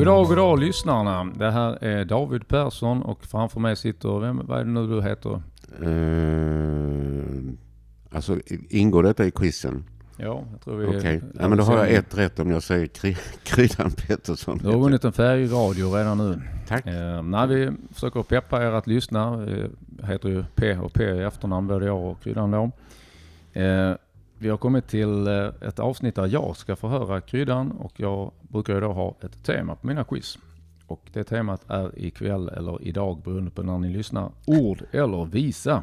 God dag, god dag lyssnarna. Det här är David Persson och framför mig sitter, vem, vad är det nu du heter? Uh, alltså ingår detta i quizen? Ja, jag tror vi... Okej, okay. ja, men då har jag ett rätt om jag säger kry, Kryddan Pettersson. Du har vunnit en färgradio redan nu. Tack. Eh, nej, vi försöker peppa er att lyssna. Jag heter ju P och P i efternamn, både jag och Kryddan då. Eh, vi har kommit till eh, ett avsnitt där jag ska förhöra kryddan och jag brukar ju då ha ett tema på mina quiz. Och det temat är ikväll eller idag beroende på när ni lyssnar, ord eller visa.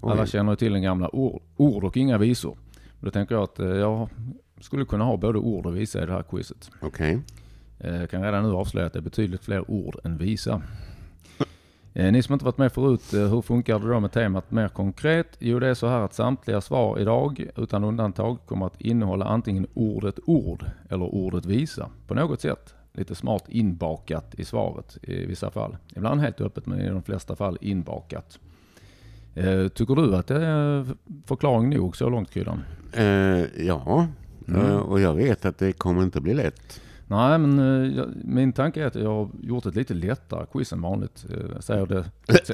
Alla känner till den gamla ord, ord och inga visor. Då tänker jag att eh, jag skulle kunna ha både ord och visa i det här quizet. Okej. Okay. Jag kan redan nu avslöja att det är betydligt fler ord än visa. Eh, ni som inte varit med förut, eh, hur funkar det då med temat mer konkret? Jo, det är så här att samtliga svar idag, utan undantag, kommer att innehålla antingen ordet ord eller ordet visa på något sätt. Lite smart inbakat i svaret i vissa fall. Ibland helt öppet, men i de flesta fall inbakat. Eh, tycker du att det är förklaring nog så långt, Kryddan? Eh, ja, mm. och jag vet att det kommer inte bli lätt. Nej, men eh, jag, min tanke är att jag har gjort ett lite lättare quiz än vanligt. Jag eh, säger det,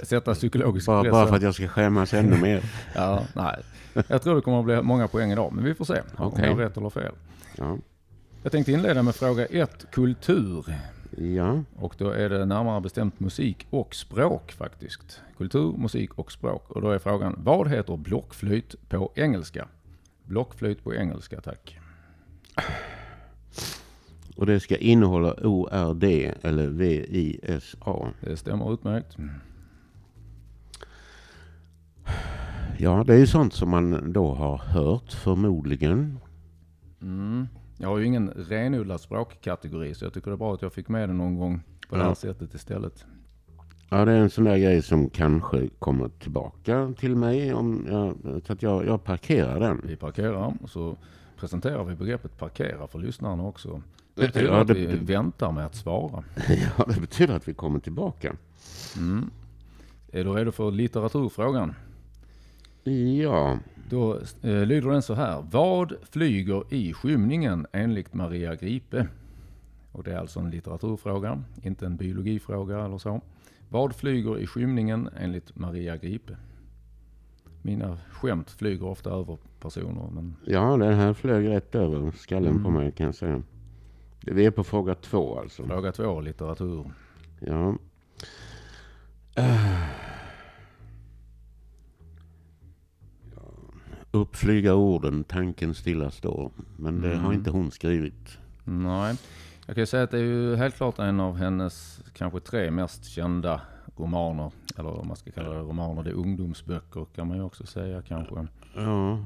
sätta psykologisk bara, press. Bara för att jag ska skämmas ännu mer? ja, nej. Jag tror det kommer att bli många poäng idag, men vi får se okay. om jag har rätt eller fel. Ja. Jag tänkte inleda med fråga ett, kultur. Ja. Och då är det närmare bestämt musik och språk faktiskt. Kultur, musik och språk. Och då är frågan, vad heter blockflöjt på engelska? Blockflöjt på engelska, tack. Och det ska innehålla ORD eller VISA. Det stämmer utmärkt. Ja, det är ju sånt som man då har hört förmodligen. Mm. Jag har ju ingen renodlad språkkategori så jag tycker det är bra att jag fick med det någon gång på ja. det här sättet istället. Ja, det är en sån där grej som kanske kommer tillbaka till mig. Om jag, så att jag, jag parkerar den. Vi parkerar och så presenterar vi begreppet parkera för lyssnarna också. Det betyder ja, det, att vi väntar med att svara. Ja, det betyder att vi kommer tillbaka. Mm. Är du redo för litteraturfrågan? Ja. Då eh, lyder den så här. Vad flyger i skymningen enligt Maria Gripe? Och det är alltså en litteraturfråga, inte en biologifråga eller så. Vad flyger i skymningen enligt Maria Gripe? Mina skämt flyger ofta över personer. Men... Ja, den här flög rätt över skallen mm. på mig kan jag säga. Vi är på fråga två alltså. Fråga två, litteratur. Ja. Uh. Uppflyga orden, tanken stilla står. Men det mm. har inte hon skrivit. Nej. Jag kan säga att det är ju helt klart en av hennes kanske tre mest kända romaner. Eller om man ska kalla det romaner. Det är ungdomsböcker kan man ju också säga kanske. Ja.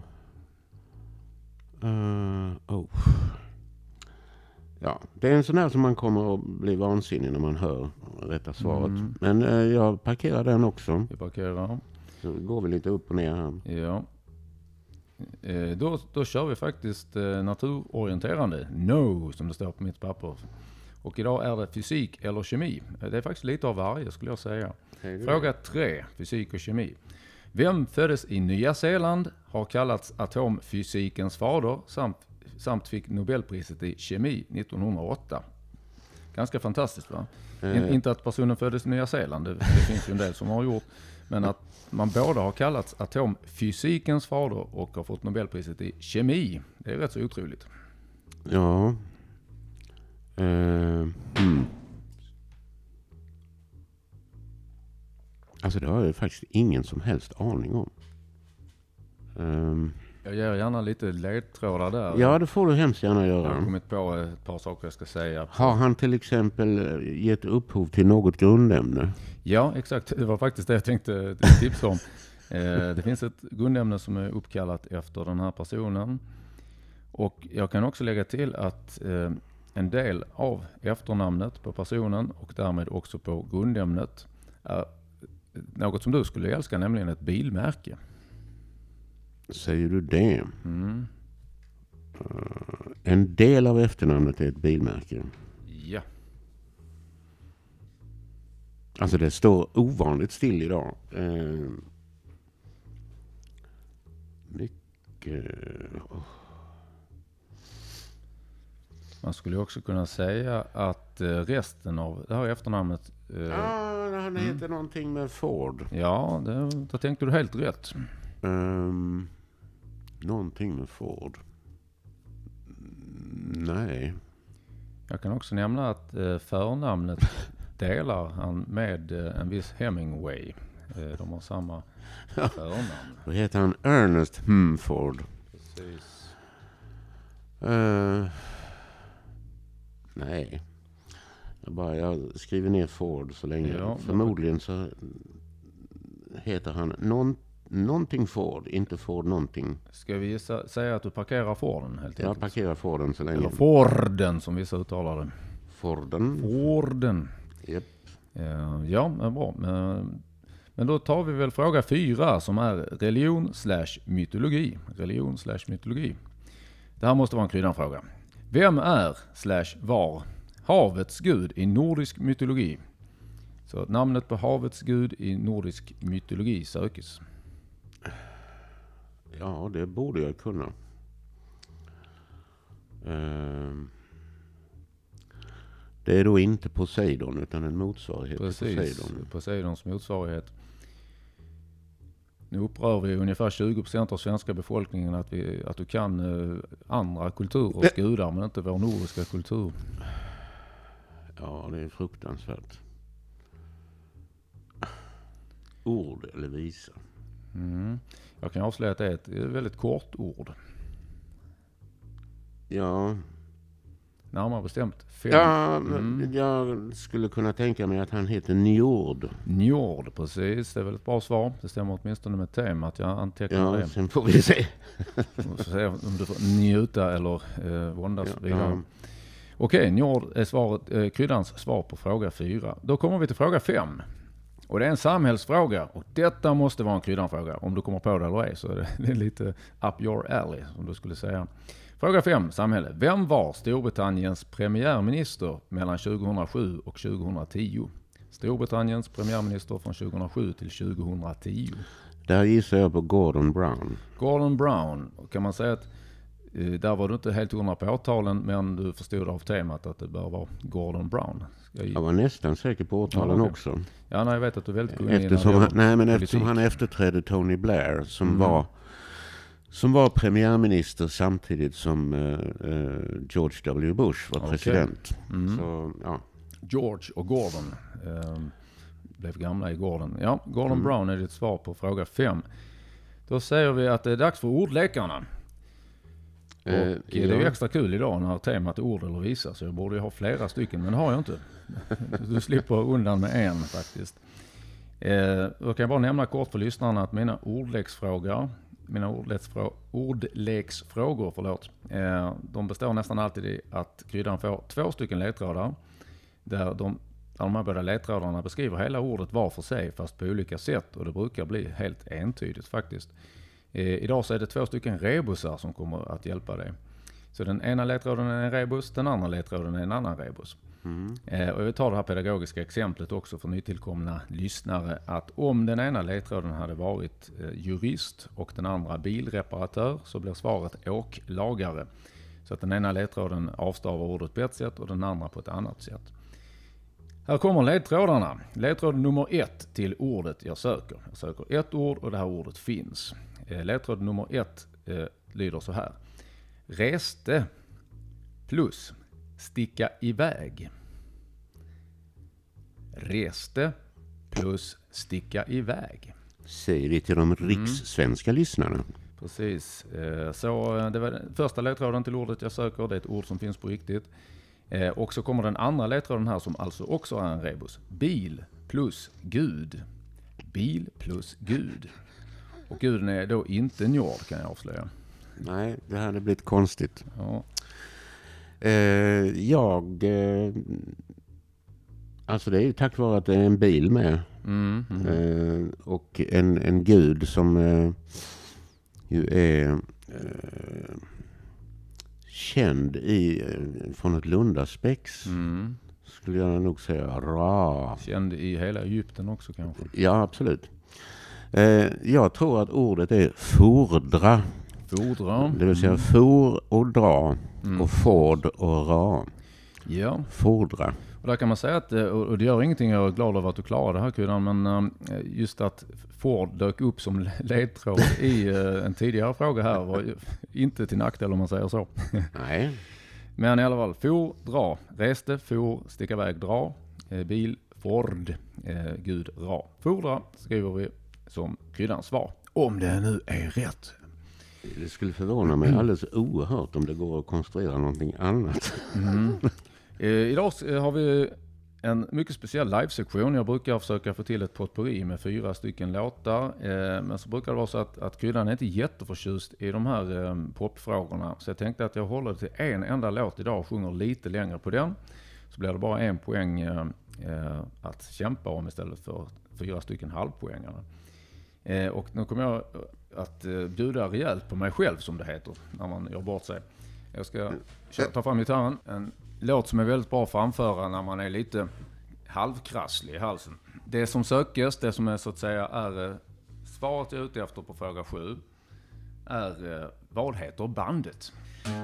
Uh, oh. Ja, det är en sån här som man kommer att bli vansinnig när man hör rätta svaret. Mm. Men eh, jag parkerar den också. Vi parkerar. Så går vi lite upp och ner här. Ja. Eh, då, då kör vi faktiskt eh, naturorienterande. No, som det står på mitt papper. Och idag är det fysik eller kemi. Eh, det är faktiskt lite av varje skulle jag säga. Fråga tre, fysik och kemi. Vem föddes i Nya Zeeland, har kallats atomfysikens fader samt samt fick Nobelpriset i kemi 1908. Ganska fantastiskt va? Mm. inte att personen föddes i Nya Zeeland, det, det finns ju en del som har gjort. Men att man båda har kallats atomfysikens fader och har fått Nobelpriset i kemi. Det är rätt så otroligt. Ja. Uh, mm. Alltså det har jag faktiskt ingen som helst aning om. Um. Jag ger gärna lite ledtrådar där. Ja, det får du hemskt gärna göra. Jag har kommit på ett par saker jag ska säga. Har han till exempel eh, gett upphov till något grundämne? Ja, exakt. Det var faktiskt det jag tänkte tipsa om. Eh, det finns ett grundämne som är uppkallat efter den här personen. Och jag kan också lägga till att eh, en del av efternamnet på personen och därmed också på grundämnet är något som du skulle älska, nämligen ett bilmärke. Säger du det? Mm. Uh, en del av efternamnet är ett bilmärke. Ja. Alltså det står ovanligt still idag. Uh, mycket... Oh. Man skulle också kunna säga att eh, resten av det här efternamnet... eh, Ja, han heter någonting med Ford. Ja, det, då tänkte du helt rätt. Um, någonting med Ford. Nej. Jag kan också nämna att eh, förnamnet delar han med eh, en viss Hemingway. Eh, de har samma förnamn. Då heter han Ernest hmm, Ford. Precis. Eh, nej. Jag, bara, jag skriver ner Ford så länge. Ja, Förmodligen så heter han någon, någonting Ford, inte Ford någonting. Ska vi gissa, säga att du parkerar Forden helt Jag enkelt? parkerar Forden så länge. Eller Forden som vissa uttalar det. Forden. Forden. Japp. Eh, Ja, bra. Men- Men då tar vi väl fråga fyra som är religion slash mytologi. Religion slash mytologi. Det här måste vara en kryddanfråga. Vem är slash var havets gud i nordisk mytologi? Så namnet på havets gud i nordisk mytologi sökes. Ja, det borde jag kunna. Ehm. det är då inte Poseidon utan en motsvarighet till Precis, Poseidon. Poseidons motsvarighet. Nu upprör vi ungefär 20% av svenska befolkningen att, vi, att du kan eh, andra kulturers gudar men inte vår nordiska kultur. Ja, det är fruktansvärt. Ord eller visa. Mm. Jag kan avslöja att det är ett eh, väldigt kort ord. Ja, Närmare bestämt fem. ja Mm. jag skulle kunna tänka mig att han heter Njord. Njord, precis. Det är väl ett bra svar. Det stämmer åtminstone med temat. Jag antecknar Ja, det. sen får vi se. Får se om du får njuta eller eh, våndas Ja, vidare. ja. Okej, Njord är svaret, eh, kryddans svar på fråga fyra. Då kommer vi till fråga fem. Och det är en samhällsfråga. Och detta måste vara en kryddanfråga. Om du kommer på det eller ej så är det, lite up your alley som du skulle säga. Fråga fem, samhälle. Vem var Storbritanniens premiärminister mellan 2007 och 2010? Storbritanniens premiärminister från 2007 till 2010. Där gissar jag på Gordon Brown. Gordon Brown, kan man säga att där var du inte helt hundra på årtalen men du förstod av temat att det bör vara Gordon Brown. Jag, Jag var nästan säker på årtalen Ja, också. ja, nej, jag vet att du är väldigt kunnig Eftersom han, nej, men eftersom han efterträdde Tony Blair som, Mm. var, som var premiärminister samtidigt som eh, eh, George W. Bush var Okej. president. Mm. Så, ja. George och Gordon eh, blev gamla i Gordon. Ja, Gordon Mm. Brown är ditt svar på fråga fem. Då säger vi att det är dags för ordlekarna. Eh, det är ju extra kul idag när temat är ord eller visa, så jag borde ju ha flera stycken, men det har jag inte. Du slipper undan med en faktiskt. Eh, jag kan bara nämna kort för lyssnarna att mina ordleksfrågor, mina ordleksfrå- ordleksfrågor, förlåt, eh, de består nästan alltid i att kryddan får två stycken ledtrådar, där de, där de här båda ledtrådarna beskriver hela ordet var för sig, fast på olika sätt, och det brukar bli helt entydigt faktiskt. Eh, idag så är det två stycken rebusar som kommer att hjälpa dig. Så den ena ledtråden är en rebus, den andra ledtråden är en annan rebus. Mm. Eh, och jag vill ta det här pedagogiska exemplet också för nytillkomna lyssnare. Att om den ena ledtråden hade varit eh, jurist och den andra bilreparatör så blir svaret åklagare. Så att den ena ledtråden avstavar ordet på ett sätt och den andra på ett annat sätt. Här kommer ledtrådarna. Ledtråd nummer ett till ordet jag söker. Jag söker ett ord och det här ordet finns. Eh, Ledtråd nummer ett eh, lyder så här. Reste plus sticka iväg. Reste plus sticka iväg. Säg det till Mm. de rikssvenska lyssnarna. Precis. Eh, Så det var den första ledtråden till ordet jag söker. Det är ett ord som finns på riktigt. Och så kommer den andra ledtråden här som alltså också är en rebus. Bil plus Gud. Bil plus Gud. Och guden är då inte Njord kan jag avslöja. Nej, det hade blivit konstigt. Ja. Eh, jag... Eh, alltså det är ju tack vare att det är en bil med. Mm, mm. Eh, och en, en gud som eh, ju är eh, känd i, eh, från ett Lundaspex. Mm. Skulle jag nog säga. Ra. Känd i hela Egypten också kanske. Ja, absolut. Eh, jag tror att ordet är fordra. Fordra. Det vill säga for och dra Mm. och ford och ra. Ja, Fordra. och där kan man säga att, eh, och det gör ingenting, jag är glad över att du klarade det här kryddan, men eh, just att Ford dök upp som ledtråd i eh, en tidigare fråga här var inte till nackdel om man säger så. Nej. Men i alla fall, for, dra, reste, for, sticka iväg, dra, eh, bil, Ford, Gud, ra. Fordra skriver vi som kryddans svar. Om det nu är rätt. Det skulle förvåna mig alldeles oerhört om det går att konstruera någonting annat. Eh, idag eh, har vi en mycket speciell livesektion. Jag brukar försöka få till ett potpourri med fyra stycken låtar. Eh, men så brukar det vara så att, att kryddan är inte jätteförtjust i de här eh, popfrågorna. Så jag tänkte att jag håller till en enda låt idag och sjunger lite längre på den. Så blir det bara en poäng eh, att kämpa om istället för fyra stycken halvpoängare. Eh, och nu kommer jag att eh, bjuda rejält på mig själv som det heter när man gör bort sig. Jag ska kö- ta fram gitarren. En låt som är väldigt bra att framföra när man är lite halvkrasslig i halsen. Det som sökes, det som är så att säga är eh, svaret jag är ute efter på fråga sju, är eh, vad heter bandet?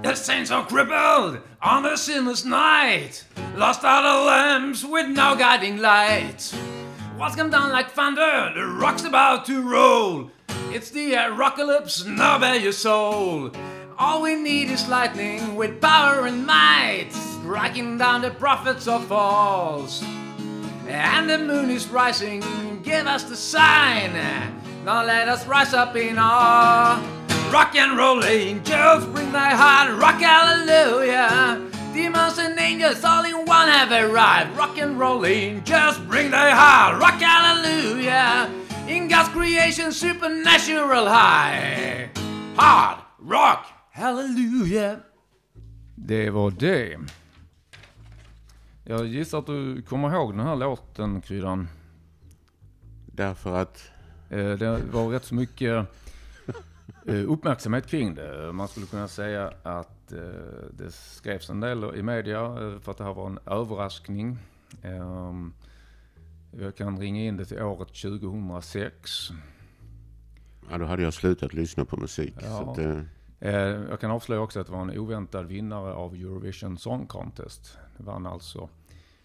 The saints are crippled on the sinless night Lost are the lamps with no guiding light What's come down like thunder, the rock's about to roll It's the apocalypse, now bear your soul All we need is lightning with power and might Striking down the prophets of falls and the moon is rising, give us the sign. Now let us rise up in awe. Rock and roll angels, bring thy heart, rock hallelujah. Demons and angels all in one have arrived. Rock and roll angels, bring thy heart, rock hallelujah. In God's creation, supernatural high. Hard rock, hallelujah. Det var det. Jag gissar att du kommer ihåg den här låten, Kryddan. Därför att, Eh, Det var rätt så mycket uppmärksamhet kring det. Man skulle kunna säga att eh, det skrevs en del i media eh, för att det här var en överraskning. Ehm, Jag kan ringa in det till året 2006. ja då hade jag slutat lyssna på musik. Ja. Att, eh, Eh, Jag kan avslöja också att det var en oväntad vinnare av Eurovision Song Contest. Det vann alltså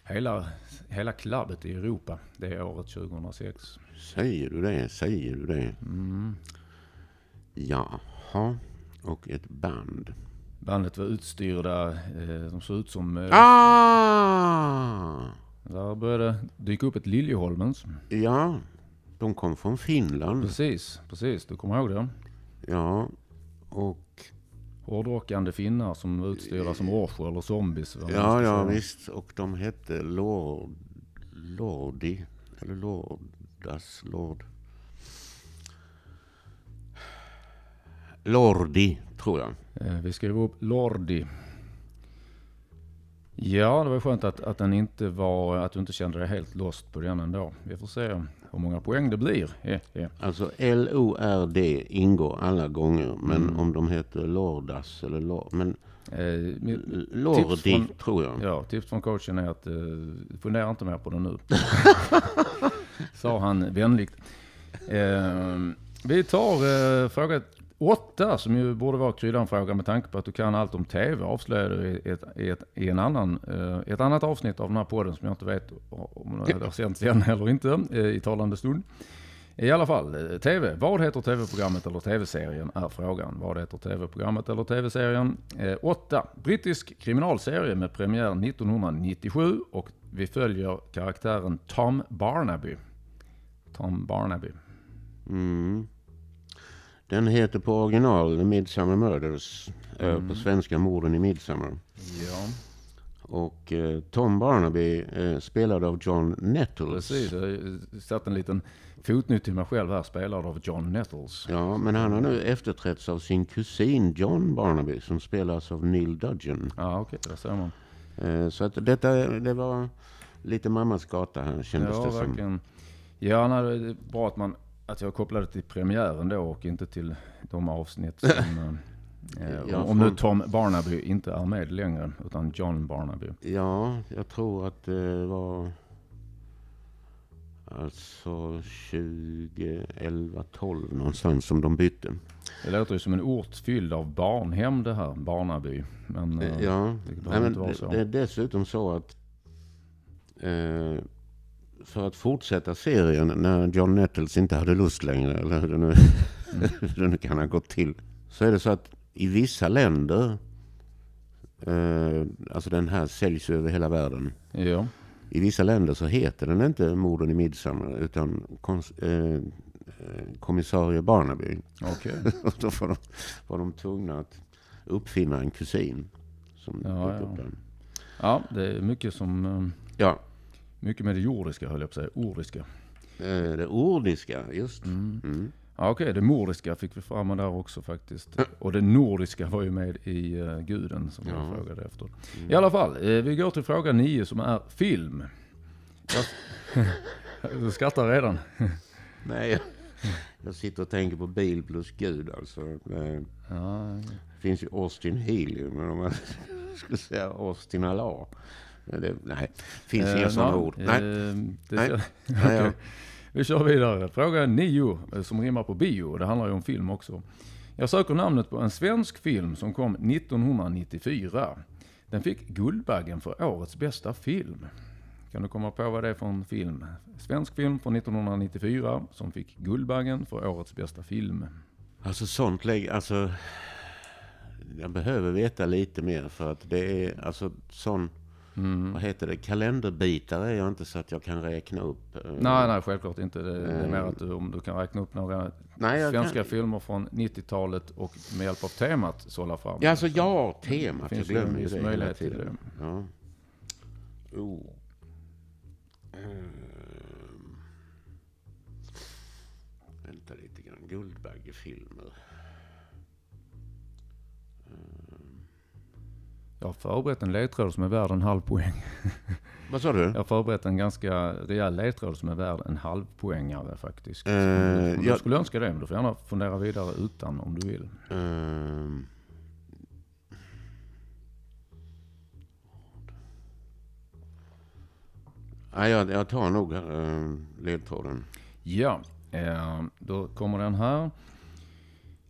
hela, hela klubbet i Europa det året 2006. säger du det? Säger du det? Mm. Jaha. Och ett band. Bandet var utstyrda, eh, de såg ut som... Eh, Ah! Där började dyka upp ett Liljeholmens. Ja, de kom från Finland. Precis, precis. Du kommer ihåg det? Ja, och Hårdrockande finnar som var utstyrda som Orcher eller zombies. ja, ja visst. Och de hette Lord, Lordi. Eller Lordas, Lord. Lordi, tror jag. Eh, Vi skrev upp Lordi. Ja, det var skönt att, att den inte var, att du inte kände dig helt lost på den ändå. Vi får se hur många poäng det blir. Eh, eh. Alltså L-O-R-D ingår alla gånger. Men Mm. om de heter Lordas eller Lord. Men Eh, Lordi, från- tror jag. Ja, tips från coachen är att eh, fundera inte mer på det nu. Sa han vänligt. Eh, vi tar eh, fråga åtta som ju borde vara kryddan-fråga med tanke på att du kan allt om TV. Avslöjade du i ett, i ett, i en annan, eh, ett annat avsnitt av den här podden som jag inte vet om det har sänts igen eller inte eh, i talande stund. I alla fall, eh, TV. Vad heter TV-programmet eller TV-serien är frågan. Vad heter TV-programmet eller TV-serien? 8. Brittisk kriminalserie med premiär 1997 och vi följer karaktären Tom Barnaby. Tom Barnaby. Mm. Den heter på original The Midsummer Murders. eh, Mm. På svenska Morden i Midsummer. Ja, Och eh, Tom Barnaby eh, spelad av John Nettles. precis. Jag satt en liten fotnot till mig själv här, spelad av John Nettles. Ja, men han har nu efterträtts av sin kusin John Barnaby som spelas av Neil Dudgeon. Ja, okej, där ser man. Eh, så att detta det var lite mammas gata här kändes Ja, det som. verkligen. Ja, nej, det är bra att, man, att jag kopplade till premiären då och inte till de avsnitt som... eh, Ja, om nu Tom Barnaby inte är med längre, utan John Barnaby. Ja, jag tror att det var... alltså 2011, 12 någonstans som de bytte. Det låter ju som en ort fylld av barnhem det här, Barnaby. Men eh, Ja, det Nej, men det, så. det är dessutom så att eh, för att fortsätta serien när John Nettles inte hade lust längre, eller hur det nu, hur det nu kan ha gått till, så är det så att i vissa länder, eh, alltså den här säljs över hela världen, Ja, i vissa länder så heter den inte Morden i Midsommar utan kons, eh, eh, kommissarie Barnaby. Och då var de, var de tvungna att uppfinna en kusin. Som Ja, dök ja. upp den. Ja, det är mycket som... eh, Ja, Mycket med det jordiska höll jag på att säga. Ordiska. eh, det ordiska, just. Mm. Mm. Ja, okej, det mordiska fick vi fram där också faktiskt. Och det nordiska var ju med i uh, guden som jag Ja. frågade efter. Mm. I alla fall, eh, vi går till fråga nio som är film. Du skrattar redan. Nej, jag, jag sitter och tänker på bil plus Gud alltså. Det Ja, finns ju Austin Healey, men om man skulle säga Austin Allah. Men Det, nej, finns eh, inga sådana ja, ord. eh, Nej, det nej. ja. Vi kör vidare. Fråga nio eh, som rimmar på bio. Det handlar ju om film också. Jag söker namnet på en svensk film som kom 1994. Den fick Guldbaggen för årets bästa film. Kan du komma på vad det är för en film? Svensk film från 1994 som fick Guldbaggen för årets bästa film. Alltså sånt lägg, alltså. Jag behöver veta lite mer för att det är alltså sån, Mm. vad heter det, kalenderbitare är jag inte så att jag kan räkna upp. eh, Nej, nej, självklart inte. Det, det är mer Mm. att du, om du kan räkna upp några Nej, svenska kan, filmer från 90-talet och med hjälp av temat sålla fram. Ja, alltså Så ja, temat. finns jag glömmer ju det hela möjlighet till tiden. Ja. Oh. Ehm. Vänta lite grann. Guldbaggefilmer. Jag har förberett en ledtråd som är värd en halv poäng. Vad sa du? Jag har förberett en ganska rejäl ledtråd som är värd en halv poängare faktiskt. Om du jag- skulle önska det, men du får gärna fundera vidare utan om du vill. Nej, jag, jag tar nog uh, ledtråden. Ja, eh, då kommer den här.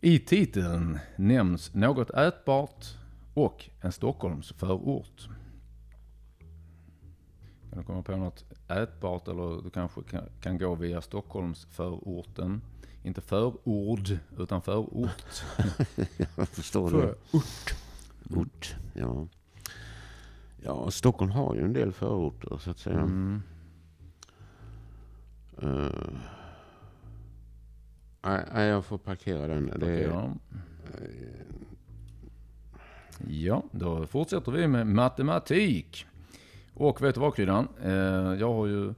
I titeln nämns något ätbart och en Stockholms förort. Kan du komma på något ätbart eller du kanske kan, kan gå via Stockholms förorten. Inte förord, utan förort. Jag förstår det. Ort, ja. Ja, Stockholm har ju en del förorter så att säga. Mm. Eh, Nej, jag får parkera den. Det är, Ja. då fortsätter vi med matematik. Och vet du vad Kryddan? Eh, jag har ju,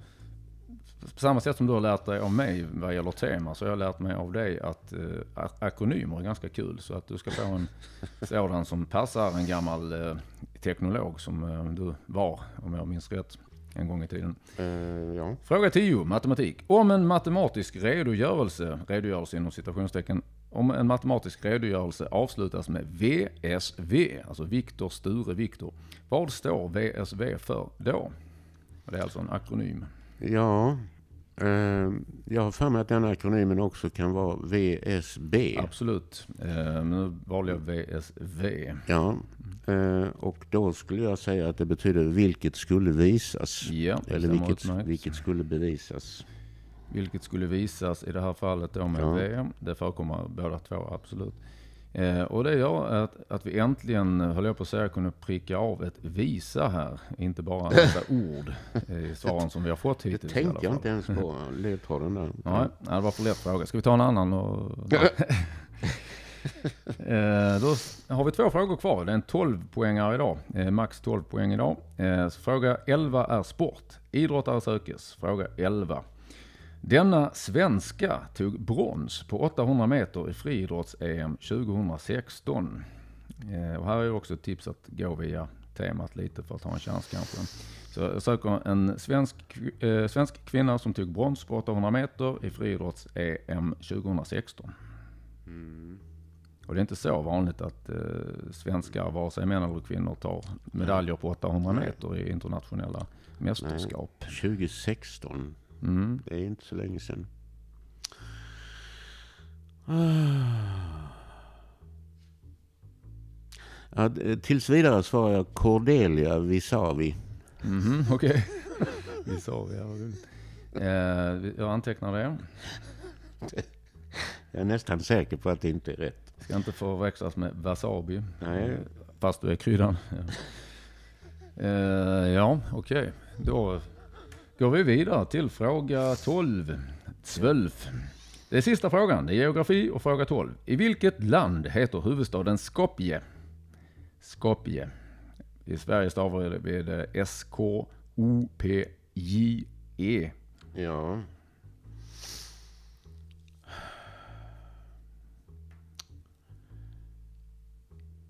på samma sätt som du har lärt dig av mig vad gäller tema, så har jag lärt mig av dig att eh, ak- akronymer är ganska kul. Så att du ska få en sådan som passar en gammal eh, teknolog som eh, du var, om jag minns rätt, en gång i tiden. eh, ja. Fråga 10, matematik. Om en matematisk redogörelse, redogörelse inom citationstecken, om en matematisk redogörelse avslutas med VSV, alltså Viktor Sture Viktor, vad står VSV för då? Det är alltså en akronym. ja. Eh, jag har för mig att den akronymen också kan vara VSB. Absolut. Eh, nu valde jag VSV. Ja. Eh, och då skulle jag säga att det betyder vilket skulle visas. Ja, Eller vilket, vilket skulle bevisas. Vilket skulle visas i det här fallet då med Ja. V. Det förekommer båda två, absolut. Eh, och det gör att, att vi äntligen, höll jag på att säga, kunde pricka av ett visa här. Inte bara dessa ord i svaren som vi har fått Det hittills alla tänkte jag inte ens på. Ledtråden där. Nej, det var för lätt fråga. Ska vi ta en annan? Och... eh, då har vi två frågor kvar. Det är en 12-poängare idag. Eh, max 12 poäng idag. Eh, fråga 11 är sport. Idrottare sökes. Fråga 11. Denna svenska tog brons på 800 meter i friidrotts-EM 2016. Eh, och här är också ett tips att gå via temat lite för att ha en chans kanske. Så jag söker en svensk, eh, svensk kvinna som tog brons på 800 meter i friidrotts-EM 2016. Mm. Och det är inte så vanligt att eh, svenskar, vare sig män eller kvinnor, tar medaljer på 800 Nej. meter i internationella mästerskap. 2016. Mm. Det är inte så länge sedan. Ah. Ja, d- tills vidare svarar jag Cordelia Visavi. Mhm, Okej. Vi sa vi. ja. Eh, jag antecknar det. Jag är nästan säker på att det inte är rätt. Ska inte förväxlas med wasabi. Nej. Fast du är kryddan. Ja, eh, ja okej. Då går vi vidare till fråga 12. Zwölf. Det är sista frågan. Det är geografi och fråga 12. I vilket land heter huvudstaden Skopje? Skopje. I Sverige stavar vi det S-K-O-P-J-E. Ja.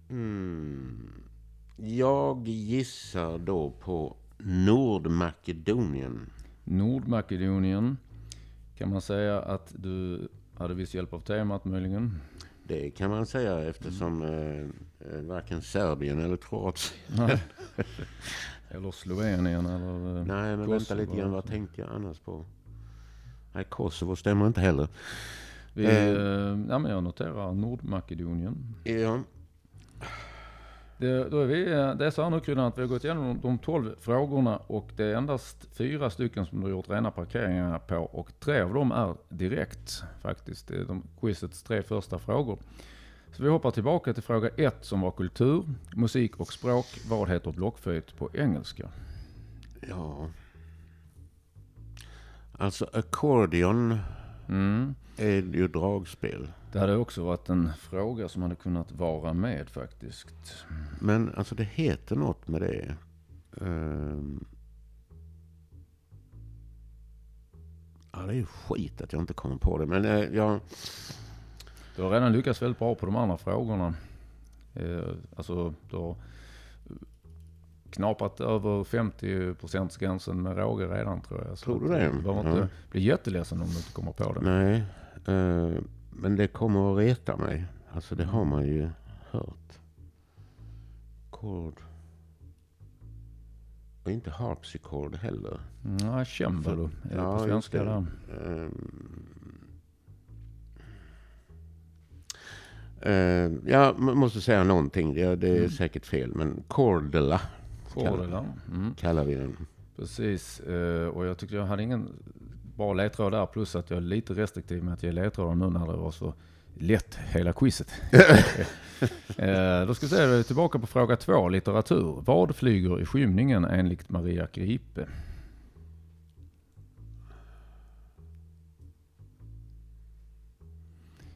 Mm. Jag gissar då på Nordmakedonien. Nordmakedonien. Kan man säga att du hade viss hjälp av temat möjligen? Det kan man säga eftersom eh, eh, varken Serbien eller Kroatien... Eller Slovenien eller... eh, Nej, men Kosovo. vänta lite grann. Vad tänkte jag annars på? Nej, Kosovo stämmer inte heller. Vi, Eh. eh, ja, men jag noterar Nordmakedonien. Ja, Det, då är vi, eh, det är så här nu Kryddan att vi har gått igenom de 12 frågorna och det är endast fyra stycken som du har gjort rena parkeringar på och tre av dem är direkt faktiskt. Det är de quizets tre första frågor. Så vi hoppar tillbaka till fråga ett som var kultur, musik och språk. Vad heter blockflöjt på engelska? ja. Alltså accordion Mm. är ju dragspel. Det hade också varit en fråga som hade kunnat vara med faktiskt. Men alltså det heter något med det. Ehm. Ja, det är ju skit att jag inte kommer på det. Men eh, jag... Du har redan lyckats väldigt bra på de andra frågorna. Eh, alltså, du har knapat över 50 gränsen med råge redan tror jag. Så Tror du det? Du behöver Ja. inte bli jätteledsen om du inte kommer på det. Nej. eh, men det kommer att reta mig. Alltså det har man ju hört. Chord. Och inte harpsichord heller. Nej, cembalo är det Ja, på svenska där. Eh, jag måste säga någonting. Det, det är Mm. säkert fel. Men Cordela det där. Mm, kallar vi den. precis. Eh, och jag tyckte jag hade ingen bra ledtråd där. Plus att jag är lite restriktiv med att ge ledtrådar nu när det var så lätt hela quizet. eh, då ska vi se, tillbaka på fråga två, litteratur. Vad flyger i skymningen enligt Maria Gripe?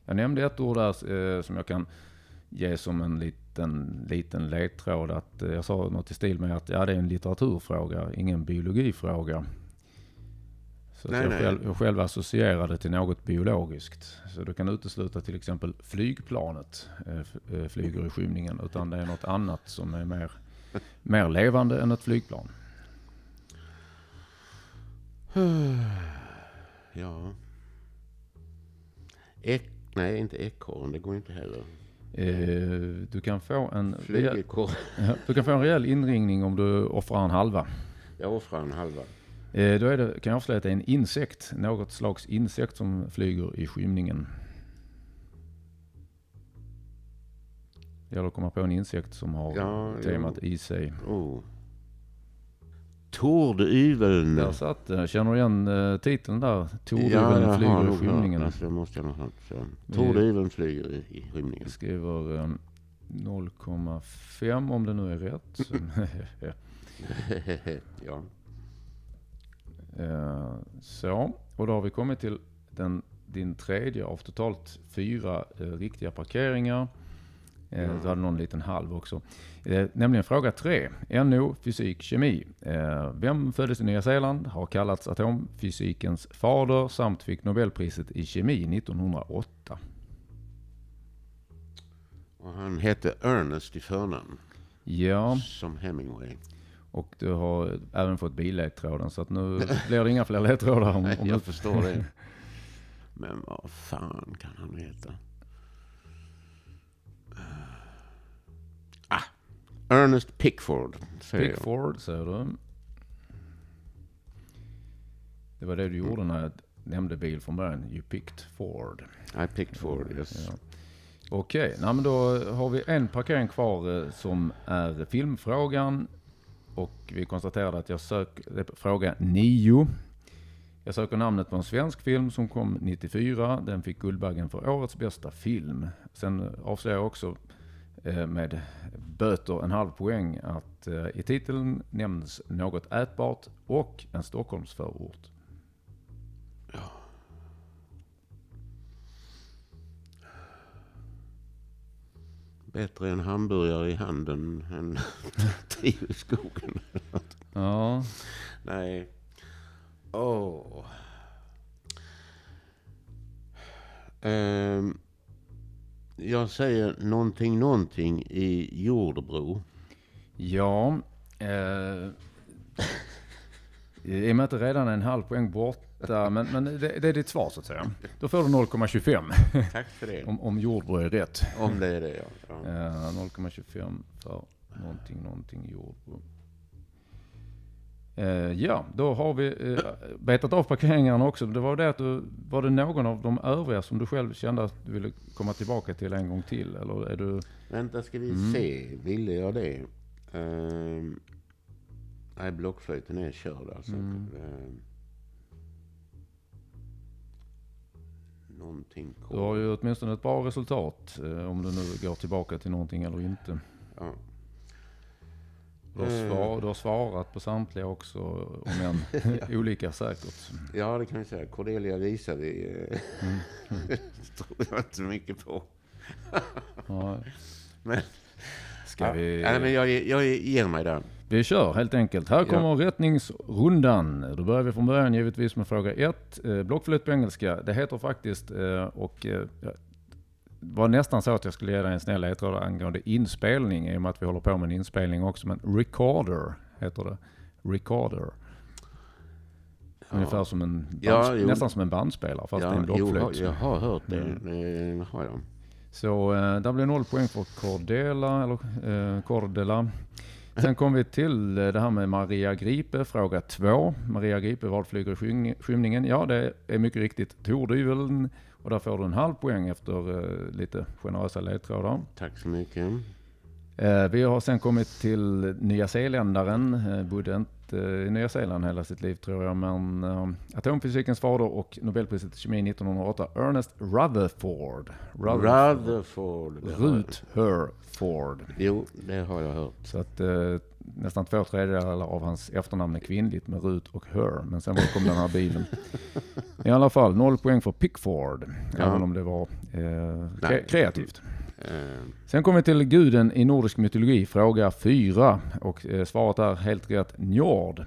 Jag nämnde ett ord där eh, som jag kan ge som en liten, liten ledtråd. Att, eh, jag sa något i stil med att ja, det är en litteraturfråga, ingen biologifråga. Så Nej, jag. Själv, jag själv associerade till något biologiskt. Så du kan utesluta till exempel flygplanet eh, eh, flyger i skymningen. Utan det är något annat som är mer, mer levande än ett flygplan. Ja. Ek, nej, inte ekorren. Det går inte heller. Eh, du, kan få en du kan få en rejäl inringning om du offrar en halva. Jag offrar en halva. Eh, då är det, kan jag avslöja att det är en insekt. Något slags insekt som flyger i skymningen. Det gäller att komma på en insekt som har Ja, temat i sig. Oh. Tordyveln. Där satt det. Känner du igen eh, titeln där? Ja, Tordyveln har flyger i skymningen. Alltså, måste jag Tordyveln flyger i, i skymningen. Skriver eh, 0,5 om det nu är rätt. ja. Eh, Så, och då har vi kommit till den, din tredje av totalt fyra eh, riktiga parkeringar. Eh, Ja. Du hade någon liten halv också. Nämligen fråga tre. NO, fysik, kemi. Vem föddes i Nya Zeeland, har kallats atomfysikens fader samt fick Nobelpriset i kemi 1908? Och han hette Ernest i förnamn. Ja, Som Hemingway. Och du har även fått billedtråden så att nu blir det inga fler ledtrådar. Om, om du, jag förstår det. Men vad fan kan han heta? Ah, Ernest Pickford. säger jag. Pickford säger du. Det var det du gjorde när jag nämnde bil från början. You picked Ford. I picked Ford, yes. Ja. Okej, okay. men då har vi en parkering kvar eh, som är filmfrågan. Och vi konstaterade att jag söker fråga 9. Jag söker namnet på en svensk film som kom 94. Den fick Guldbaggen för årets bästa film. Sen avslöjar jag också eh, med böter en halv poäng att eh, i titeln nämns något ätbart och en Stockholmsförort. Bättre en hamburgare i handen än tio i skogen. ja. Nej. Åh. Oh. Um, jag säger någonting, någonting i Jordbro. Ja. Eh, med att det redan är en halv poäng borta, men, men det, det, är ditt svar så att säga. Då får du 0,25. Tack för det. Om, om Jordbro är rätt. Om det är det ja. ja. Eh, 0,25 för någonting, någonting Jordbro. Eh, ja, då har vi eh, betat av parkeringarna också. Det var det att du, var det någon av de övriga som du själv kände att du ville komma tillbaka till en gång till? Eller är du... Vänta, ska vi mm. se. Ville jag det? Uh, nej, blockflöjten är körd alltså. Mm. Uh, någonting Du har ju åtminstone ett bra resultat. Eh, om du nu går tillbaka till någonting eller inte. Ja. Du har, eh. svar, du har svarat på samtliga också, om än olika säkert. Ja, det kan vi säga. Cordelia visade mm. tror jag inte så mycket på. ja. Men, Ska ja, vi... Nej, men jag, jag ger mig där. Vi kör helt enkelt. Här kommer ja. rättningsrundan. Då börjar vi från början givetvis med fråga 1. Eh, blockflöjt på engelska. Det heter faktiskt, eh, och eh, var nästan så att jag skulle ge dig en snäll ledtråd angående inspelning i och med att vi håller på med en inspelning också. Men recorder heter det. Recorder. Ja. Ungefär som en bands, ja, nästan som en bandspelare fast ja, det är en blockflöjt. Jo, jag har hört det. Mm. det har jag. Så eh, där blir noll poäng för Cordela, eller eh, Cordela. Sen kom vi till eh, det här med Maria Gripe, fråga två. Maria Gripe, vad flyger skymningen? Ja, det är mycket riktigt tordyveln. Och där får du en halv poäng efter uh, lite generösa ledtrådar. Tack så mycket. Uh, vi har sen kommit till Nya Zeeländaren. Bodde inte i Nya Zeeland hela sitt liv tror jag. Men atomfysikens fader och Nobelpriset i kemi 1908, Ernest Rutherford. Rutherford. Rutherford. Rutherford. Jo, det har jag hört. Så att nästan två tredjedelar av hans efternamn är kvinnligt med Rut och Her. Men sen kom den här bilen. I alla fall, noll poäng för Pickford. Ja. Även om det var eh, kreativt. Eh. Sen kommer vi till guden i nordisk mytologi, fråga fyra. Och eh, svaret är helt rätt Njord.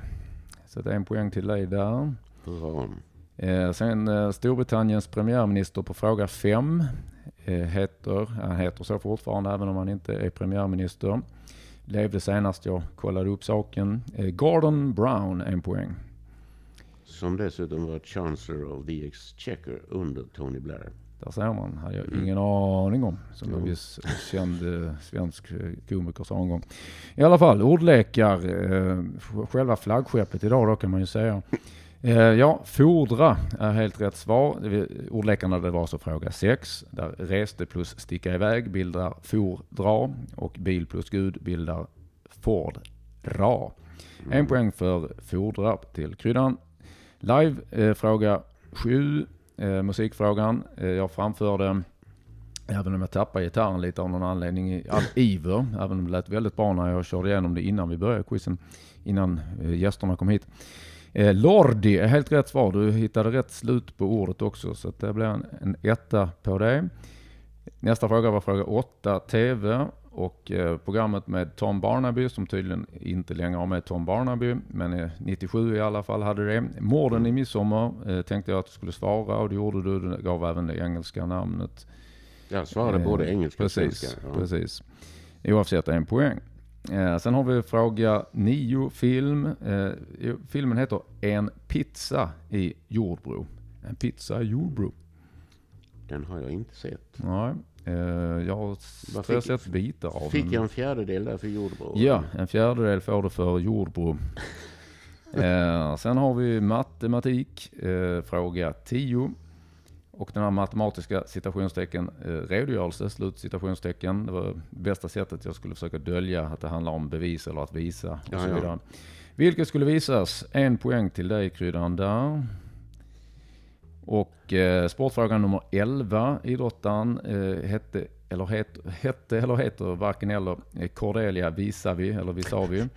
Så det är en poäng till dig där. Bra. Eh, sen Storbritanniens premiärminister på fråga fem. Eh, heter, han heter så fortfarande även om han inte är premiärminister. Levde senast jag kollade upp saken. Gordon Brown, en poäng. Som dessutom var Chancellor of the Exchequer under Tony Blair. Där ser man. hade jag mm. ingen aning om. Som en viss känd eh, svensk eh, komiker sa en gång. I alla fall, ordlekar. själva flaggskeppet idag då kan man ju säga. Eh, ja, fordra är helt rätt svar. Ordlekarna det var alltså fråga 6. Där reste plus sticka iväg bildar for dra och bil plus gud bildar Ford dra. En mm. poäng för fordra till kryddan. Live eh, fråga 7. Eh, musikfrågan. Eh, jag framförde Även om jag tappade gitarren lite av någon anledning i all iver. Även om det lät väldigt bra när jag körde igenom det innan vi började quizen. Innan eh, gästerna kom hit. Eh, Lordi är helt rätt svar. Du hittade rätt slut på ordet också, så det blir en, en etta på det. Nästa fråga var fråga 8, TV. Och eh, programmet med Tom Barnaby, som tydligen inte längre har med Tom Barnaby, men 97 i alla fall hade det. Morden i midsommar eh, tänkte jag att du skulle svara och det gjorde du. Du gav även det engelska namnet. Jag svarade eh, både engelska precis, och svenska. Ja. Precis. Oavsett en poäng. Eh, sen har vi fråga nio film. Eh, filmen heter En pizza i Jordbro. En pizza i Jordbro. Den har jag inte sett. Nej. Eh, jag har fick, sett bitar av Fick jag en fjärdedel där för Jordbro? Ja, en fjärdedel får du för Jordbro. Eh, sen har vi matematik, eh, fråga 10. Och den här matematiska citationstecken, eh, redogörelse, slut citationstecken. Det var bästa sättet jag skulle försöka dölja att det handlar om bevis eller att visa och så vidare. Vilket skulle visas. En poäng till dig kryddan där. Och eh, sportfråga nummer 11. Idrottaren eh, hette, eller het, hette eller heter varken eller eh, Cordelia Visavi eller Visavi.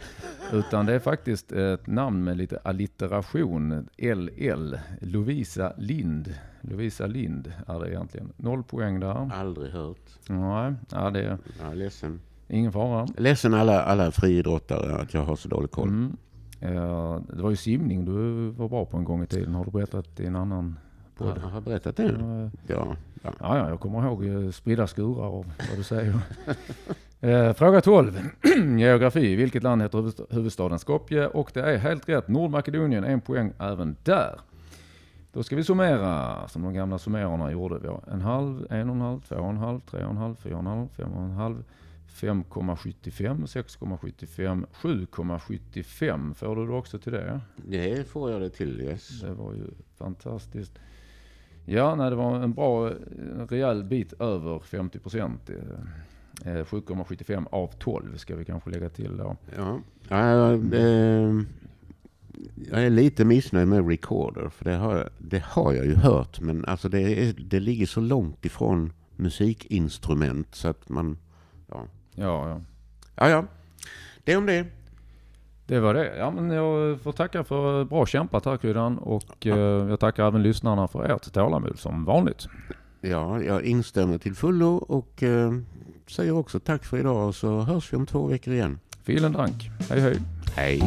utan det är faktiskt ett namn med lite allitteration. LL. Lovisa Lind. Lovisa Lind är det egentligen. Noll poäng där. Aldrig hört. Nej, ja, det är ledsen. ingen fara. Ledsen alla, alla friidrottare att jag har så dålig koll. Mm. Eh, det var ju simning du var bra på en gång i tiden. Har du berättat i en annan podd? Jag har berättat det? Ja, Ja. ja. Ja, ja, jag kommer ihåg eh, spridda skurar och vad du säger. eh, fråga 12. Geografi. Vilket land heter huvudsta- huvudstaden Skopje? Och det är helt rätt. Nordmakedonien, en poäng även där. Då ska vi summera som de gamla summerarna gjorde. Vi har en halv, en och en halv, två och en halv, tre och en halv, fyra och en halv, fem och en halv, 5,75, 6,75, 7,75. Får du det också till det? Det får jag det till, yes. Det var ju fantastiskt. Ja, nej, det var en bra, en rejäl bit över 50 procent. 7,75 av 12 ska vi kanske lägga till då. Ja. Ja, eh, jag är lite missnöjd med Recorder, för det har, det har jag ju hört. Men alltså det, är, det ligger så långt ifrån musikinstrument så att man... Ja, Ja, ja. ja. ja. Det om det. Det var det. Ja, men jag får tacka för bra kämpat här Kryddan och eh, jag tackar även lyssnarna för ert tålamod som vanligt. Ja, jag instämmer till fullo och eh, säger också tack för idag och så hörs vi om två veckor igen. Vielen Dank. Hej hej. Hej!